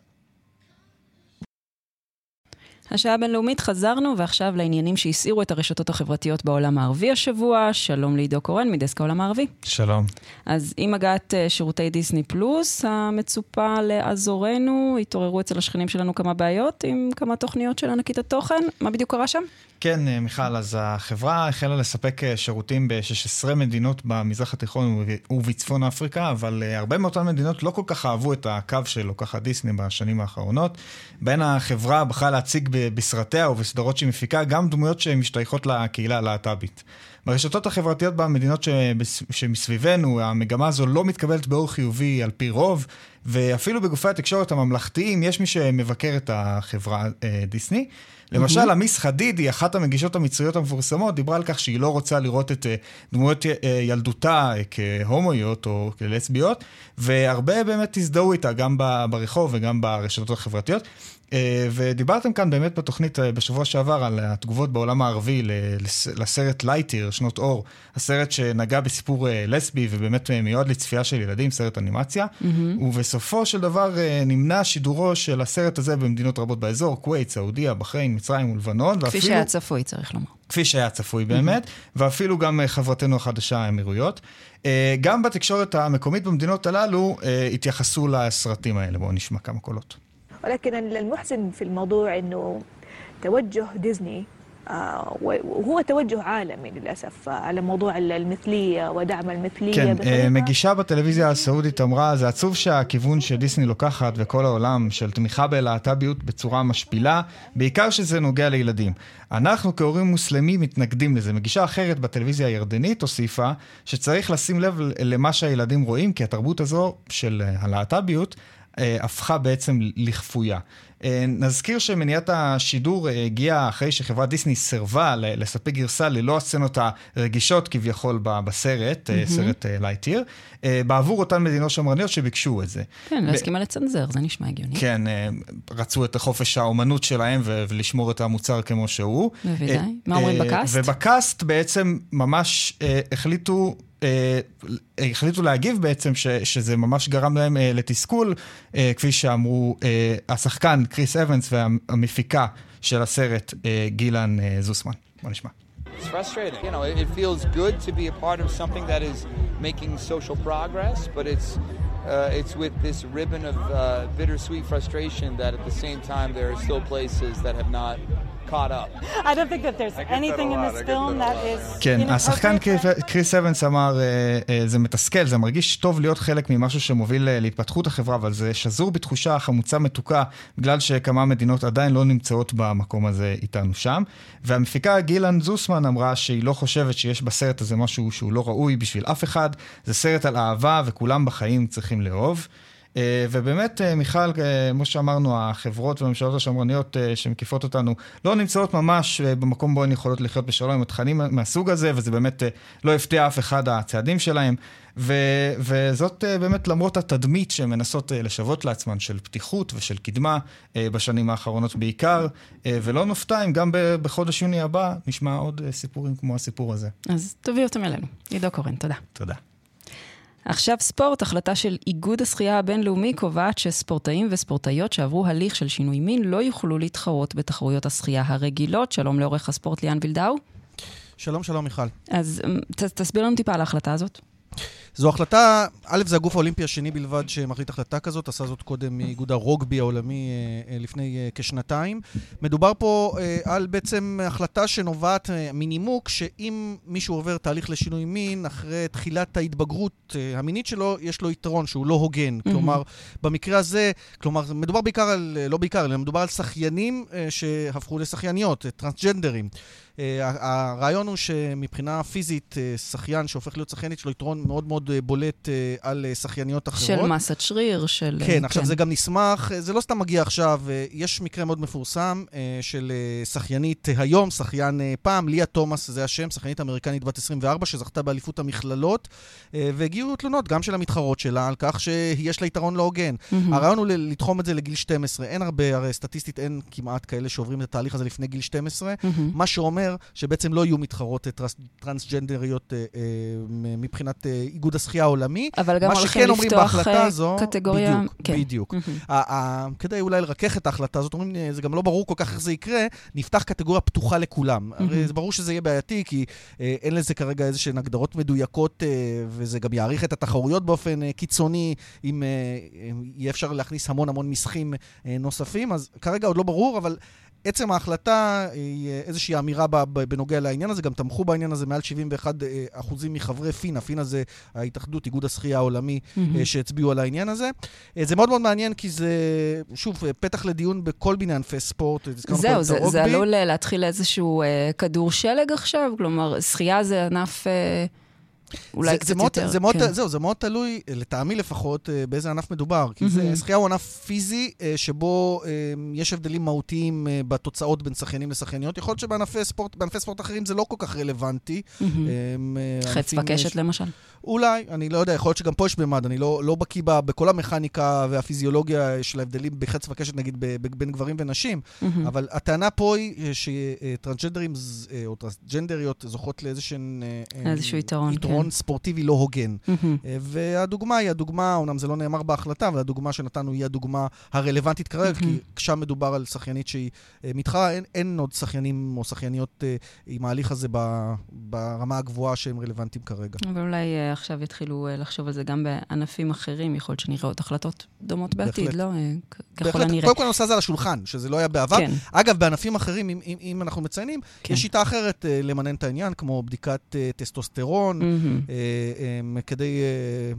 השעה הבינלאומית חזרנו, ועכשיו לעניינים שהסעירו את הרשתות החברתיות בעולם הערבי השבוע. שלום לעידו קורן מדסק העולם הערבי. שלום. אז עם הגעת אה, שירותי דיסני פלוס, המצופה לאזורנו, התעוררו אצל השכנים שלנו כמה בעיות עם כמה תוכניות של ענקית התוכן. מה בדיוק קרה שם? כן, אה, מיכל, אז החברה החלה לספק אה, שירותים ב-16 מדינות במזרח התיכון ובצפון אפריקה, אבל הרבה מאותן מדינות לא כל כך אהבו את הקו של לוקחת דיסני בשנים האחרונות. בין החברה בחרה להציג בסרטיה ובסדרות שהיא מפיקה גם דמויות שמשתייכות לקהילה הלהט"בית. ברשתות החברתיות במדינות שמסביבנו, המגמה הזו לא מתקבלת באור חיובי על פי רוב, ואפילו בגופי התקשורת הממלכתיים יש מי שמבקר את החברה אה, דיסני. למשל. עמיס חדידי, אחת המגישות המצריות המפורסמות, דיברה על כך שהיא לא רוצה לראות את אה, דמויות אה, ילדותה כהומואיות או כלסביות, והרבה באמת הזדהו איתה, גם ברחוב וגם ברשתות החברתיות. אה, ודיברתם כאן באמת בתוכנית אה, בשבוע שעבר על התגובות בעולם הערבי לסרט לייטיר, שנות אור, הסרט שנגע בסיפור אה, לסבי ובאמת מיועד לצפייה של ילדים, סרט אנימציה, mm-hmm. ובסופו של דבר נמנע שידורו של הסרט הזה במדינות רבות באזור, כווית, סעודיה, בחריין, מצרים ולבנון. כפי ואפילו... שהיה צפוי, צריך לומר. כפי שהיה צפוי באמת, mm-hmm. ואפילו גם חברתנו החדשה, האמירויות. גם בתקשורת המקומית במדינות הללו התייחסו לסרטים האלה. בואו נשמע כמה קולות. ولكن المحزن في الموضوع أنه توجه ديزني وهو توجه عالمي للأسف على موضوع المثلية ودعم المثلية. כן, בטריפה. מגישה בטלוויזיה הסעודית אמרה, זה עצוב שהכיוון שדיסני לוקחת וכל העולם של תמיכה בלהט"ביות בצורה משפילה, בעיקר שזה נוגע לילדים. אנחנו כהורים מוסלמים מתנגדים לזה. מגישה אחרת בטלוויזיה הירדנית הוסיפה שצריך לשים לב למה שהילדים רואים, כי התרבות הזו של הלהט"ביות אה, הפכה בעצם לכפויה. אה, נזכיר שמניעת השידור אה, הגיעה אחרי שחברת דיסני סירבה לספק גרסה ללא הסצנות הרגישות כביכול בסרט, mm-hmm. סרט Lightyear, בעבור אותן מדינות שמרניות שביקשו את זה. כן, להסכימה לצנזר, זה נשמע הגיוני. כן, רצו את חופש האומנות שלהם ולשמור את המוצר כמו שהוא. בוודאי. מה אומרים ב cast? וב cast בעצם ממש החליטו אה, החליטו להגיב בעצם ש, שזה ממש גרם להם אה, לתסכול, אה, כפי שאמרו אה, השחקן קריס אבנס והמפיקה של הסרט אה, גילן אה, זוסמן. בוא נשמע. It's frustrating. You know, it feels good to be a part of something that is making social progress, but it's uh, it's with this ribbon of uh, bittersweet frustration that at the same time there are still places that have not כן, השחקן קריס אבנס אמר, אה, אה, זה מתסכל, זה מרגיש טוב להיות חלק ממשהו שמוביל אה, להתפתחות החברה, אבל זה שזור בתחושה חמוצה מתוקה, בגלל שכמה מדינות עדיין לא נמצאות במקום הזה איתנו שם. והמפיקה גילן זוסמן אמרה שהיא לא חושבת שיש בסרט הזה משהו שהוא לא ראוי בשביל אף אחד, זה סרט על אהבה וכולם בחיים צריכים לאהוב. אה, ובאמת, אה, מיכל, אה, כמו שאמרנו, החברות והממשלות השמרניות שמקיפות אותנו לא נמצאות ממש במקום בו הן יכולות לחיות בשלום עם התכנים מהסוג הזה, וזה באמת לא הפתיע אף אחד הצעדים שלהם. ו- וזאת באמת למרות התדמית שהן מנסות לשוות לעצמן של פתיחות ושל קדמה בשנים האחרונות בעיקר, ולא נופתע אם גם בחודש יוני הבא נשמע עוד סיפורים כמו הסיפור הזה. אז תביאו אותם אלינו. עידו קורן, תודה. תודה. עכשיו ספורט, החלטה של איגוד השחייה הבינלאומי קובעת שספורטאים וספורטאיות שעברו הליך של שינוי מין לא יוכלו להתחרות בתחרויות השחייה הרגילות. שלום לעורך הספורט ליאן וילדאו. שלום, שלום מיכל. אז ת, תסביר לנו טיפה על ההחלטה הזאת. זו החלטה, א', זה הגוף האולימפי השני בלבד שמחליט החלטה כזאת, עשה זאת קודם מאיגוד הרוגבי העולמי אה, אה, לפני אה, כשנתיים. מדובר פה על בעצם החלטה שנובעת מנימוק שאם מישהו עובר תהליך לשינוי מין, אחרי תחילת ההתבגרות המינית שלו, יש לו יתרון שהוא לא הוגן. Mm-hmm. כלומר, במקרה הזה, כלומר, מדובר בעיקר על, לא בעיקר, אלא מדובר על שחיינים שהפכו לשחייניות, טרנסג'נדרים. אה, הרעיון הוא שמבחינה פיזית, אה, שחיין שהופך להיות שחיינית, יש לו יתרון מאוד מאוד אה, בולט על שחייניות אחרות. של מסת שריר, של... כן, כן, עכשיו זה גם נסמך, זה לא סתם מגיע עכשיו, יש מקרה מאוד מפורסם של שחיינית היום, שחיין פעם, ליה תומאס זה השם, שחיינית אמריקנית בת 24, שזכתה באליפות המכללות, והגיעו תלונות גם של המתחרות שלה על כך שיש לה יתרון לא הוגן. Mm-hmm. הרעיון הוא לתחום את זה לגיל 12. אין הרבה, הרי סטטיסטית אין כמעט כאלה שעוברים את התהליך הזה לפני גיל 12, mm-hmm. מה שאומר אומר שבעצם לא יהיו מתחרות טרנס, טרנסג'נדריות אה, אה, מבחינת אה, איגוד השחייה העולמי. אבל גם הולכים לפתוח הזו, קטגוריה... בדיוק, כן. בדיוק. Mm-hmm. כדי אולי לרכך את ההחלטה הזאת, אומרים, זה גם לא ברור כל כך איך זה יקרה, נפתח קטגוריה פתוחה לכולם. Mm-hmm. הרי זה ברור שזה יהיה בעייתי, כי אה, אין לזה כרגע איזה שהן הגדרות מדויקות, אה, וזה גם יאריך את התחרויות באופן אה, קיצוני, אם אה, יהיה אפשר להכניס המון המון מסכים אה, נוספים, אז כרגע עוד לא ברור, אבל... עצם ההחלטה היא אה, איזושהי אמירה בנוגע לעניין הזה, גם תמכו בעניין הזה מעל 71 אה, אחוזים מחברי פינה, פינה זה ההתאחדות, איגוד השחייה העולמי, mm-hmm. שהצביעו על העניין הזה. זה מאוד מאוד מעניין, כי זה, שוב, פתח לדיון בכל מיני ענפי ספורט. זהו, זה, זה עלול להתחיל איזשהו כדור שלג עכשיו? כלומר, שחייה זה ענף... אולי זה, קצת יותר, זה מאוד, כן. זהו, זה מאוד תלוי, לטעמי לפחות, אה, באיזה ענף מדובר. כי mm-hmm. שחייה הוא ענף פיזי, אה, שבו אה, יש הבדלים מהותיים בתוצאות בין שחייניים לשחייניות. יכול להיות שבענפי ספורט, ספורט אחרים זה לא כל כך רלוונטי. Mm-hmm. חץ בקשת יש... למשל. אולי, אני לא יודע, יכול להיות שגם פה יש במד, אני לא, לא בקיא בכל המכניקה והפיזיולוגיה של ההבדלים בחץ וקשת, נגיד, בין גברים ונשים, mm-hmm. אבל הטענה פה היא שטרנסג'נדרים או טרנסג'נדריות זוכות לאיזשהן... איזשהו יתרון, יתרון כן. ספורטיבי לא הוגן. Mm-hmm. והדוגמה היא הדוגמה, אומנם זה לא נאמר בהחלטה, אבל הדוגמה שנתנו היא הדוגמה הרלוונטית כרגע. כי שם מדובר על שחיינית שהיא אה, מתחרה, אין, אין עוד שחיינים או שחייניות אה, עם ההליך הזה ברמה הגבוהה שהם רלוונטיים כרגע. אבל אולי עכשיו יתחילו לחשוב על זה גם בענפים אחרים, יכול להיות שנראה עוד החלטות דומות בעתיד. לא? ככל הנראה. קודם כל הנושא הזה על השולחן, שזה לא היה בעבר. כן. אגב, בענפים אחרים, אם, אם, אם אנחנו מציינים, כן. יש שיטה אחרת למנן את העניין, כמו בדיקת טסטוסטרון, mm-hmm. כדי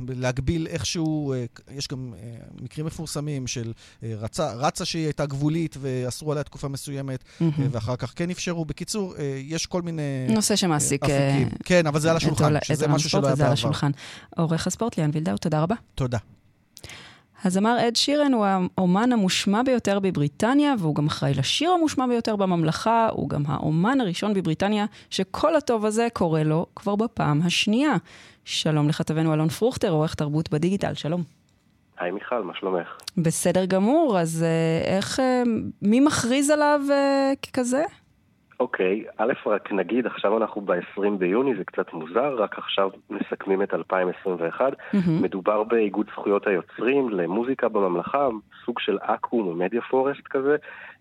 להגביל איכשהו, יש גם מקרים מפורסמים של רצה, רצה שהיא הייתה גבולית ואסרו עליה תקופה מסוימת, mm-hmm. ואחר כך כן אפשרו. בקיצור, יש כל מיני... נושא שמעסיק... אפיקים. כן, אבל זה על השולחן, שזה משהו שלא היה בעבר. עורך הספורט ליאן וילדאו, תודה רבה. תודה. הזמר אד שירן הוא האומן המושמע ביותר בבריטניה, והוא גם אחראי לשיר המושמע ביותר בממלכה, הוא גם האומן הראשון בבריטניה שכל הטוב הזה קורה לו כבר בפעם השנייה. שלום לכתבנו אלון פרוכטר, עורך תרבות בדיגיטל, שלום. היי מיכל, מה שלומך? בסדר גמור, אז אה, איך, אה, מי מכריז עליו אה, ככזה? אוקיי, א', רק נגיד, עכשיו אנחנו ב-20 ביוני, זה קצת מוזר, רק עכשיו מסכמים את 2021. Mm-hmm. מדובר באיגוד זכויות היוצרים למוזיקה בממלכה, סוג של אקו"ם או מדיה פורסט כזה,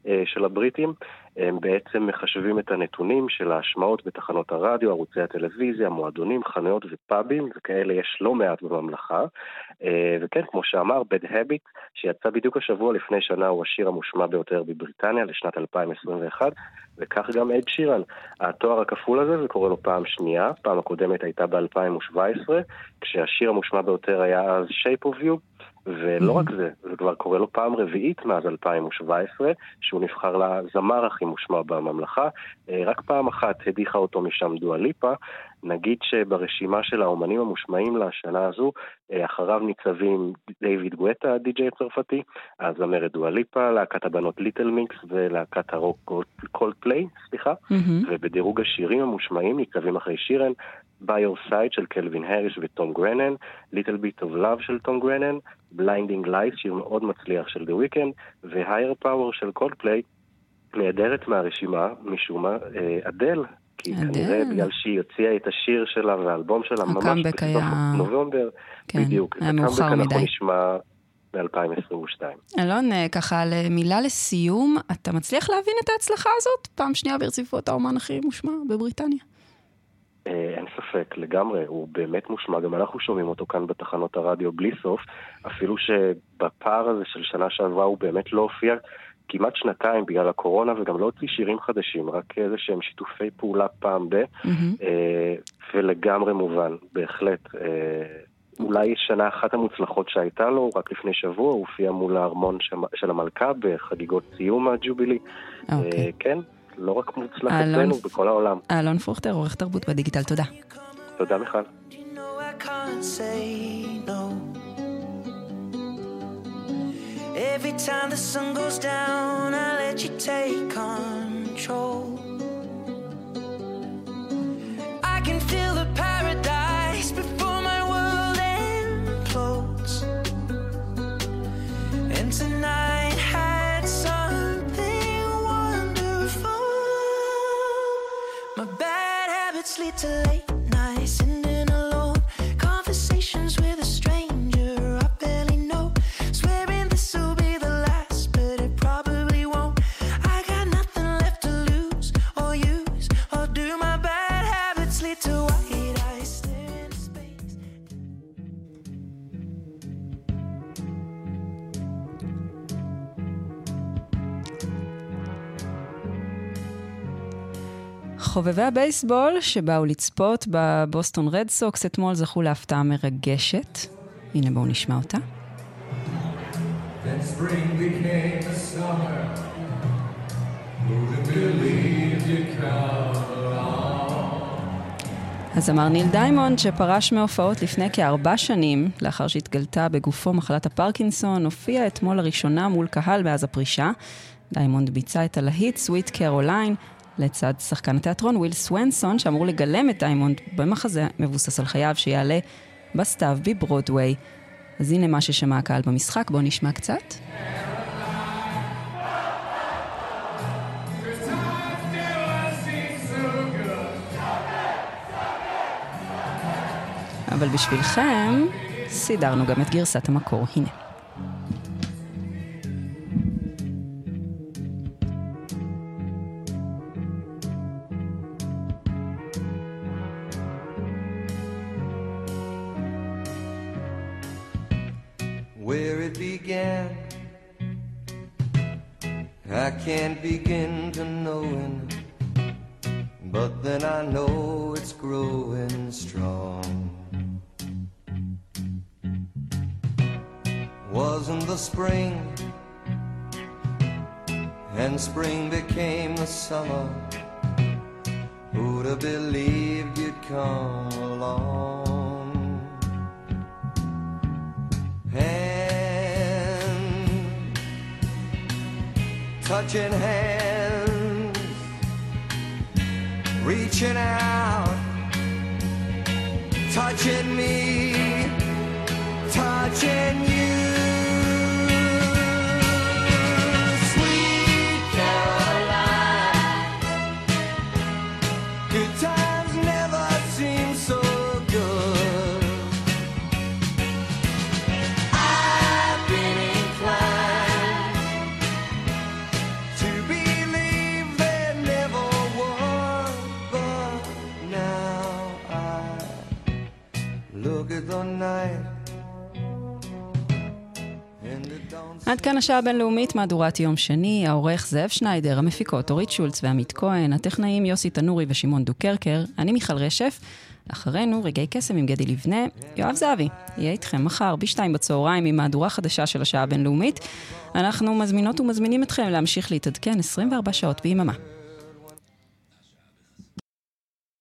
אה, של הבריטים. הם בעצם מחשבים את הנתונים של ההשמעות בתחנות הרדיו, ערוצי הטלוויזיה, מועדונים, חנויות ופאבים, וכאלה יש לא מעט בממלכה. אה, וכן, כמו שאמר, Bad Habit, שיצא בדיוק השבוע לפני שנה, הוא השיר המושמע ביותר בבריטניה לשנת 2021, וכך גם אד שירן. התואר הכפול הזה, זה קורה לו פעם שנייה, פעם הקודמת הייתה ב-2017, כשהשיר המושמע ביותר היה אז Shape of You. ולא רק זה, זה כבר קורה לו פעם רביעית מאז 2017, שהוא נבחר לזמר הכי מושמע בממלכה. אה, רק פעם אחת הדיחה אותו משם דואליפה. נגיד שברשימה של האומנים המושמעים לשנה הזו, אה, אחריו ניצבים דיוויד גואטה, הדי-ג'יי הצרפתי, הזמרת דואה ליפה, להקת הבנות ליטל מיקס ולהקת הרוק קולדפליי, סליחה, mm-hmm. ובדירוג השירים המושמעים ניצבים אחרי שירן, Your Side של קלווין האריס וטום גרנן, Little Bit of Love של טום גרנן, Blinding Lights, שיר מאוד מצליח של The Weeknd, ו-Higher Power של קולדפליי, נעדרת מהרשימה, משום מה, אה, אדל, כי כנראה בגלל שהיא הוציאה את השיר שלה והאלבום שלה ממש בסוף היה... נובמבר, כן, בדיוק. היה מאוחר מדי. אנחנו נשמע ב-2022. אלון, אה, ככה מילה לסיום, אתה מצליח להבין את ההצלחה הזאת? פעם שנייה ברציפות האומן הכי מושמע בבריטניה. אה, אין ספק, לגמרי, הוא באמת מושמע, גם אנחנו שומעים אותו כאן בתחנות הרדיו בלי סוף, אפילו שבפער הזה של שנה שעברה הוא באמת לא הופיע כמעט שנתיים בגלל הקורונה, וגם לא הוציא שירים חדשים, רק איזה שהם שיתופי פעולה פעם ב, mm-hmm. ולגמרי מובן, בהחלט. אה, אולי שנה אחת המוצלחות שהייתה לו, רק לפני שבוע הוא הופיע מול הארמון של המלכה בחגיגות סיום הג'ובילי. Okay. אוקיי. כן, לא רק מוצלח אצלנו, בכל העולם. אלון פרוכטר, עורך תרבות בדיגיטל, תודה. תודה מיכל. Every time the sun goes down, I let you take control. I can feel the paradise before my world implodes. And tonight had something wonderful. My bad habits lead to late חובבי הבייסבול שבאו לצפות בבוסטון רד סוקס אתמול זכו להפתעה מרגשת. הנה בואו נשמע אותה. הזמר ניל דיימונד, שפרש מהופעות לפני כארבע שנים, לאחר שהתגלתה בגופו מחלת הפרקינסון, הופיע אתמול לראשונה מול קהל מאז הפרישה. דיימונד ביצע את הלהיט Sweet Caroline, לצד שחקן התיאטרון וויל סוונסון, שאמור לגלם את דיימונד במחזה מבוסס על חייו שיעלה בסתיו בברודוויי. אז הנה מה ששמע הקהל במשחק, בואו נשמע קצת. אבל בשבילכם סידרנו גם את גרסת המקור, הנה. And spring became the summer. Who'd have believed you'd come along? touching hands, reaching out, touching me, touching you. עד כאן השעה הבינלאומית, מהדורת יום שני, העורך זאב שניידר, המפיקות אורית שולץ ועמית כהן, הטכנאים יוסי תנורי ושמעון דוקרקר, אני מיכל רשף, אחרינו רגעי קסם עם גדי לבנה, יואב זהבי, יהיה איתכם מחר בשתיים בצהריים עם מהדורה חדשה של השעה הבינלאומית. אנחנו מזמינות ומזמינים אתכם להמשיך להתעדכן 24 שעות ביממה.